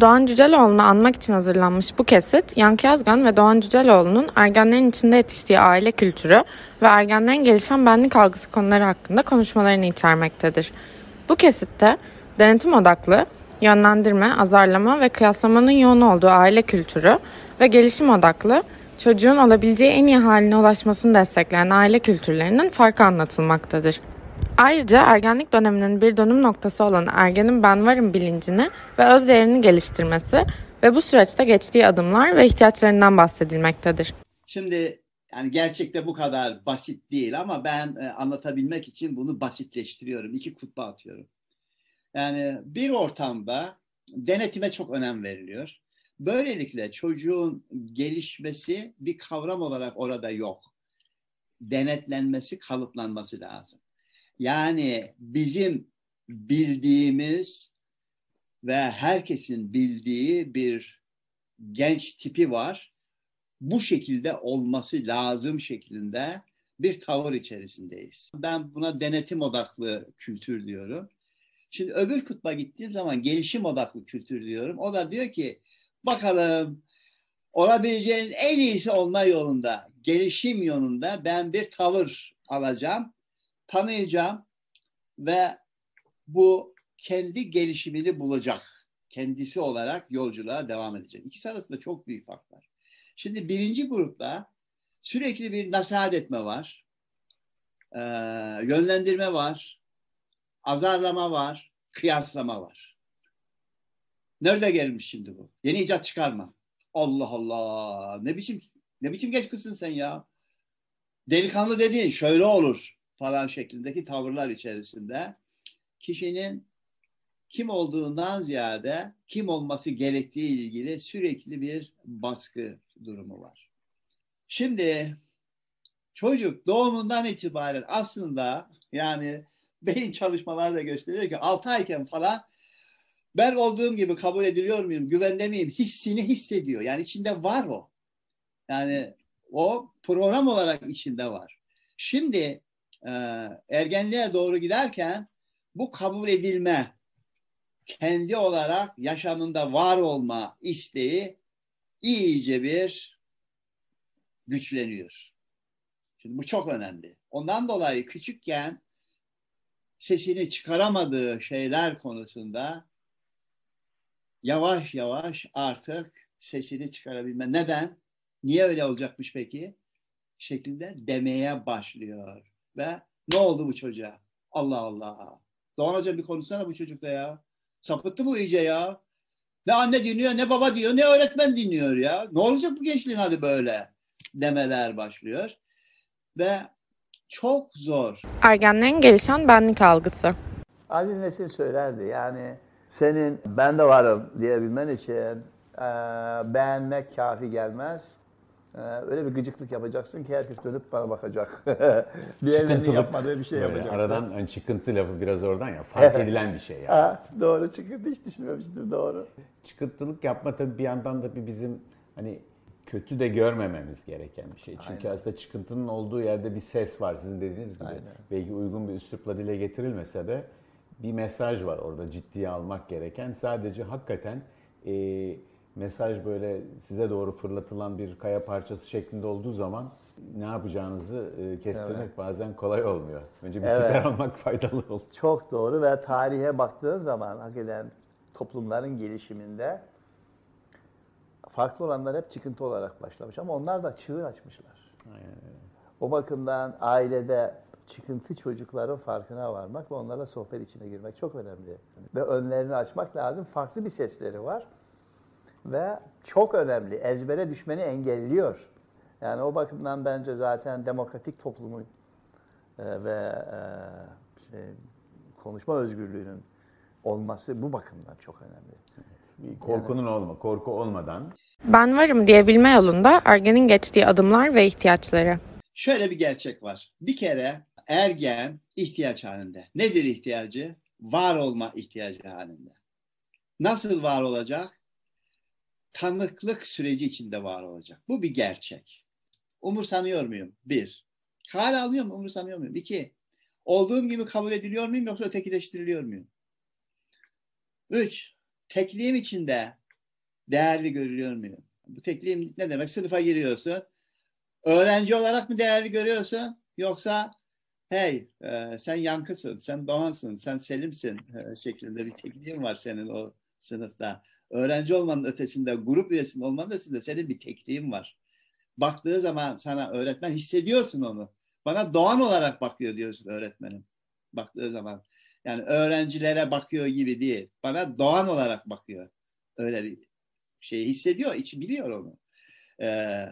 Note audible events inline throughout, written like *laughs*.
Doğan Cüceloğlu'nu anmak için hazırlanmış bu kesit, Yankı Yazgan ve Doğan Cüceloğlu'nun ergenlerin içinde yetiştiği aile kültürü ve ergenlerin gelişen benlik algısı konuları hakkında konuşmalarını içermektedir. Bu kesitte denetim odaklı, yönlendirme, azarlama ve kıyaslamanın yoğun olduğu aile kültürü ve gelişim odaklı, çocuğun olabileceği en iyi haline ulaşmasını destekleyen aile kültürlerinin farkı anlatılmaktadır. Ayrıca ergenlik döneminin bir dönüm noktası olan ergenin ben varım bilincini ve öz değerini geliştirmesi ve bu süreçte geçtiği adımlar ve ihtiyaçlarından bahsedilmektedir. Şimdi yani gerçekte bu kadar basit değil ama ben e, anlatabilmek için bunu basitleştiriyorum. İki kutba atıyorum. Yani bir ortamda denetime çok önem veriliyor. Böylelikle çocuğun gelişmesi bir kavram olarak orada yok. Denetlenmesi, kalıplanması lazım. Yani bizim bildiğimiz ve herkesin bildiği bir genç tipi var. Bu şekilde olması lazım şeklinde bir tavır içerisindeyiz. Ben buna denetim odaklı kültür diyorum. Şimdi öbür kutba gittiğim zaman gelişim odaklı kültür diyorum. O da diyor ki bakalım olabileceğin en iyisi olma yolunda, gelişim yolunda ben bir tavır alacağım tanıyacağım ve bu kendi gelişimini bulacak. Kendisi olarak yolculuğa devam edecek. İkisi arasında çok büyük fark var. Şimdi birinci grupta sürekli bir nasihat etme var. E, yönlendirme var. Azarlama var. Kıyaslama var. Nerede gelmiş şimdi bu? Yeni icat çıkarma. Allah Allah. Ne biçim ne biçim geç kızsın sen ya? Delikanlı dediğin şöyle olur falan şeklindeki tavırlar içerisinde kişinin kim olduğundan ziyade kim olması gerektiği ilgili sürekli bir baskı durumu var. Şimdi çocuk doğumundan itibaren aslında yani beyin çalışmaları da gösteriyor ki 6 ayken falan ben olduğum gibi kabul ediliyor muyum, güvende miyim hissini hissediyor. Yani içinde var o. Yani o program olarak içinde var. Şimdi e, ergenliğe doğru giderken bu kabul edilme, kendi olarak yaşamında var olma isteği iyice bir güçleniyor. Şimdi bu çok önemli. Ondan dolayı küçükken sesini çıkaramadığı şeyler konusunda yavaş yavaş artık sesini çıkarabilme. Neden? Niye öyle olacakmış peki? Şeklinde demeye başlıyor. Ve ne oldu bu çocuğa? Allah Allah. Doğan Hoca bir konuşsana bu çocukta ya. Sapıttı bu iyice ya. Ne anne dinliyor, ne baba diyor, ne öğretmen dinliyor ya. Ne olacak bu gençliğin hadi böyle demeler başlıyor. Ve çok zor. Ergenlerin gelişen benlik algısı. Aziz Nesin söylerdi yani senin ben de varım diyebilmen için e, beğenmek kafi gelmez öyle bir gıcıklık yapacaksın ki herkes dönüp bana bakacak. *laughs* Diğerlerinin yapmadığı bir şey yapacaksın. Aradan hani çıkıntı lafı biraz oradan ya fark edilen bir şey yani. Ha, doğru çıkıntı hiç düşünmemiştim doğru. Çıkıntılık yapma tabii bir yandan da bir bizim hani kötü de görmememiz gereken bir şey. Çünkü Aynen. aslında çıkıntının olduğu yerde bir ses var sizin dediğiniz gibi. Aynen. Belki uygun bir üslupla dile getirilmese de bir mesaj var orada ciddiye almak gereken. Sadece hakikaten e, mesaj böyle size doğru fırlatılan bir kaya parçası şeklinde olduğu zaman ne yapacağınızı e, kestirmek evet. bazen kolay olmuyor. Önce bir evet. siper almak *laughs* faydalı olur. Çok doğru ve tarihe baktığın zaman hakikaten toplumların gelişiminde farklı olanlar hep çıkıntı olarak başlamış ama onlar da çığır açmışlar. Aynen O bakımdan ailede çıkıntı çocukların farkına varmak ve onlarla sohbet içine girmek çok önemli. Ve önlerini açmak lazım. Farklı bir sesleri var ve çok önemli. Ezbere düşmeni engelliyor. Yani o bakımdan bence zaten demokratik toplumun e, ve e, şey, konuşma özgürlüğünün olması bu bakımdan çok önemli. Evet. Korkunun yani, olma, korku olmadan. Ben varım diyebilme yolunda ergenin geçtiği adımlar ve ihtiyaçları. Şöyle bir gerçek var. Bir kere ergen ihtiyaç halinde. Nedir ihtiyacı? Var olma ihtiyacı halinde. Nasıl var olacak? Tanıklık süreci içinde var olacak. Bu bir gerçek. Umursanıyor muyum? Bir. Hal almıyor mu? Umursanıyor muyum? İki. Olduğum gibi kabul ediliyor muyum yoksa ötekileştiriliyor muyum? Üç. Tekliğim içinde değerli görülüyor muyum? Bu tekliğim ne demek? Sınıfa giriyorsun. Öğrenci olarak mı değerli görüyorsun? Yoksa hey e, sen Yankısın, sen Doğansın, sen Selim'sin e, şeklinde bir tekliğin var senin o sınıfta. Öğrenci olmanın ötesinde, grup üyesinin olmanın ötesinde senin bir tekliğin var. Baktığı zaman sana öğretmen hissediyorsun onu. Bana doğan olarak bakıyor diyorsun öğretmenim. Baktığı zaman. Yani öğrencilere bakıyor gibi değil. Bana doğan olarak bakıyor. Öyle bir şey hissediyor, içi biliyor onu. Ee,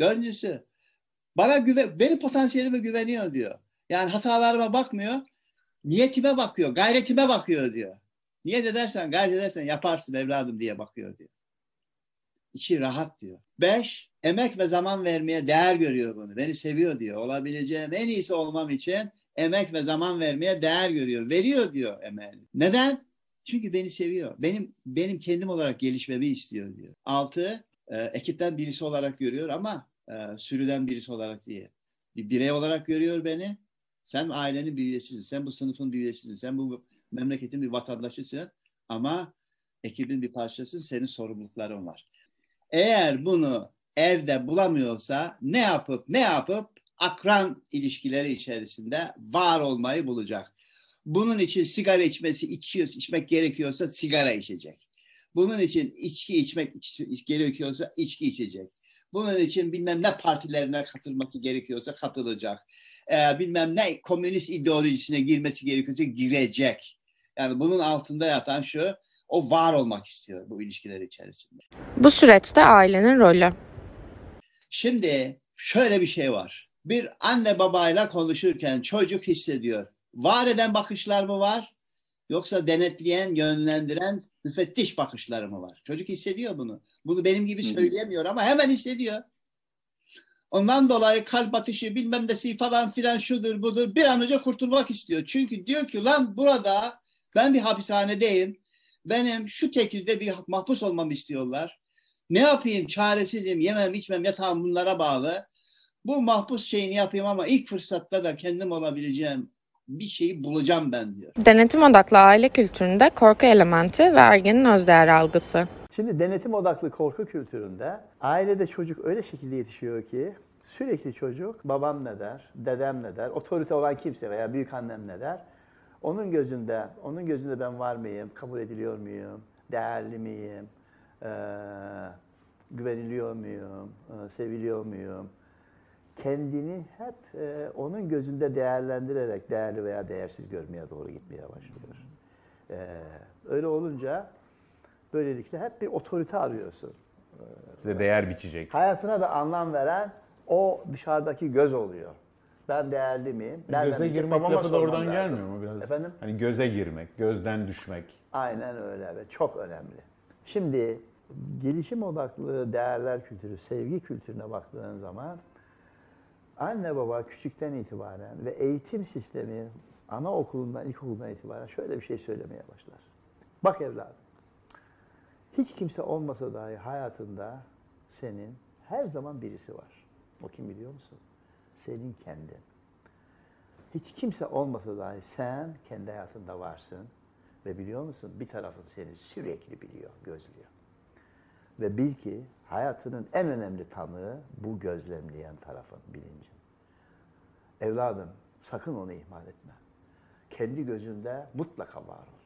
dördüncüsü, bana güven, benim potansiyelime güveniyor diyor. Yani hatalarıma bakmıyor, niyetime bakıyor, gayretime bakıyor diyor. Niyet edersen, gayret edersen yaparsın evladım diye bakıyor diyor. İçi rahat diyor. Beş, emek ve zaman vermeye değer görüyor bunu. Beni seviyor diyor. Olabileceğim en iyisi olmam için emek ve zaman vermeye değer görüyor. Veriyor diyor emeğini. Neden? Çünkü beni seviyor. Benim benim kendim olarak gelişmemi istiyor diyor. Altı, e, ekipten birisi olarak görüyor ama e, sürüden birisi olarak değil. Bir birey olarak görüyor beni. Sen ailenin bir üyesisin. Sen bu sınıfın bir üyesisin. Sen bu memleketin bir vatandaşısın. Ama ekibin bir parçasısın. Senin sorumlulukların var. Eğer bunu evde bulamıyorsa ne yapıp ne yapıp akran ilişkileri içerisinde var olmayı bulacak. Bunun için sigara içmesi içiyor, içmek gerekiyorsa sigara içecek. Bunun için içki içmek iç- gerekiyorsa içki içecek. Bunun için bilmem ne partilerine katılması gerekiyorsa katılacak. Ee, bilmem ne komünist ideolojisine girmesi gerekiyorsa girecek. Yani bunun altında yatan şu, o var olmak istiyor bu ilişkiler içerisinde. Bu süreçte ailenin rolü. Şimdi şöyle bir şey var. Bir anne babayla konuşurken çocuk hissediyor. Var eden bakışlar mı var? Yoksa denetleyen, yönlendiren, müfettiş bakışları mı var? Çocuk hissediyor bunu. Bunu benim gibi söyleyemiyor ama hemen hissediyor. Ondan dolayı kalp atışı bilmem nesi falan filan şudur budur bir an önce kurtulmak istiyor. Çünkü diyor ki lan burada ben bir hapishanedeyim. Benim şu tekilde bir mahpus olmamı istiyorlar. Ne yapayım çaresizim yemem içmem yatağım bunlara bağlı. Bu mahpus şeyini yapayım ama ilk fırsatta da kendim olabileceğim bir şeyi bulacağım ben diyor. Denetim odaklı aile kültüründe korku elementi ve ergenin özdeğer algısı. Şimdi denetim odaklı korku kültüründe ailede çocuk öyle şekilde yetişiyor ki sürekli çocuk babam ne der, dedem ne der, otorite olan kimse veya büyük annem ne der. Onun gözünde, onun gözünde ben var mıyım, kabul ediliyor muyum, değerli miyim, eee, güveniliyor muyum, eee, seviliyor muyum? Kendini hep eee, onun gözünde değerlendirerek değerli veya değersiz görmeye doğru gitmeye başlıyor. Eee, öyle olunca böylelikle hep bir otorite arıyorsun. Size değer biçecek. Hayatına da anlam veren o dışarıdaki göz oluyor. Ben değerli miyim? Nereden Göze bilecek? girmek Babama lafı da sormam oradan lazım. gelmiyor mu biraz? Efendim? Hani göze girmek, gözden düşmek. Aynen öyle ve çok önemli. Şimdi gelişim odaklı değerler kültürü, sevgi kültürüne baktığın zaman anne baba küçükten itibaren ve eğitim sistemi anaokulundan, ilkokulundan itibaren şöyle bir şey söylemeye başlar. Bak evladım, hiç kimse olmasa dahi hayatında senin her zaman birisi var. O kim biliyor musun? Senin kendin. Hiç kimse olmasa dahi sen kendi hayatında varsın. Ve biliyor musun bir tarafın seni sürekli biliyor, gözlüyor. Ve bil ki hayatının en önemli tanığı bu gözlemleyen tarafın bilincin. Evladım sakın onu ihmal etme. Kendi gözünde mutlaka var ol.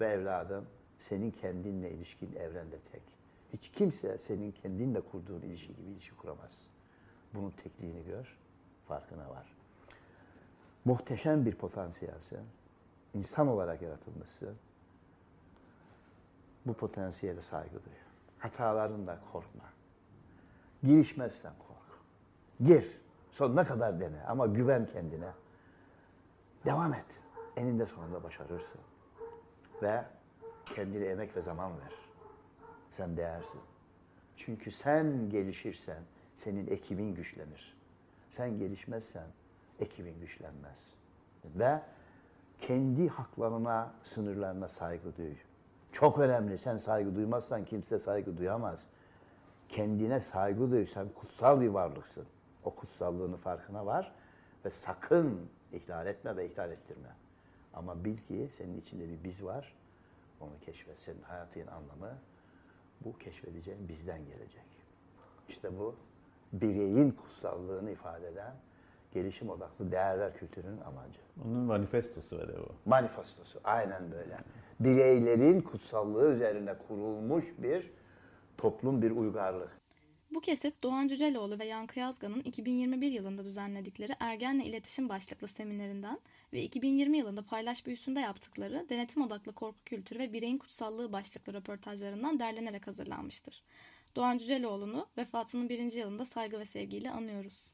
Ve evladım senin kendinle ilişkin evrende tek. Hiç kimse senin kendinle kurduğun ilişki gibi ilişki kuramaz. Bunun tekliğini gör, farkına var. Muhteşem bir potansiyelsin. İnsan olarak yaratılmışsın. Bu potansiyele saygı duy. Hatalarından korkma. Girişmezsen kork. Gir. Sonuna kadar dene ama güven kendine. Devam et. Eninde sonunda başarırsın. Ve kendine emek ve zaman ver. Sen değersin. Çünkü sen gelişirsen senin ekibin güçlenir. Sen gelişmezsen ekibin güçlenmez. Ve kendi haklarına, sınırlarına saygı duy. Çok önemli. Sen saygı duymazsan kimse saygı duyamaz. Kendine saygı duy. Sen kutsal bir varlıksın. O kutsallığının farkına var ve sakın ihlal etme ve ihlal ettirme. Ama bil ki senin içinde bir biz var. Onu keşfet. Senin hayatın anlamı bu keşfedeceğin bizden gelecek. İşte bu bireyin kutsallığını ifade eden gelişim odaklı değerler kültürünün amacı. Onun manifestosu var bu. Manifestosu aynen böyle. Bireylerin kutsallığı üzerine kurulmuş bir toplum, bir uygarlık. Bu kesit Doğan Cüceloğlu ve Yankı Yazgan'ın 2021 yılında düzenledikleri Ergenle İletişim başlıklı seminerinden ve 2020 yılında Paylaş Büyüsü'nde yaptıkları Denetim Odaklı Korku Kültürü ve Bireyin Kutsallığı başlıklı röportajlarından derlenerek hazırlanmıştır. Doğan Cüceloğlu'nu vefatının birinci yılında saygı ve sevgiyle anıyoruz.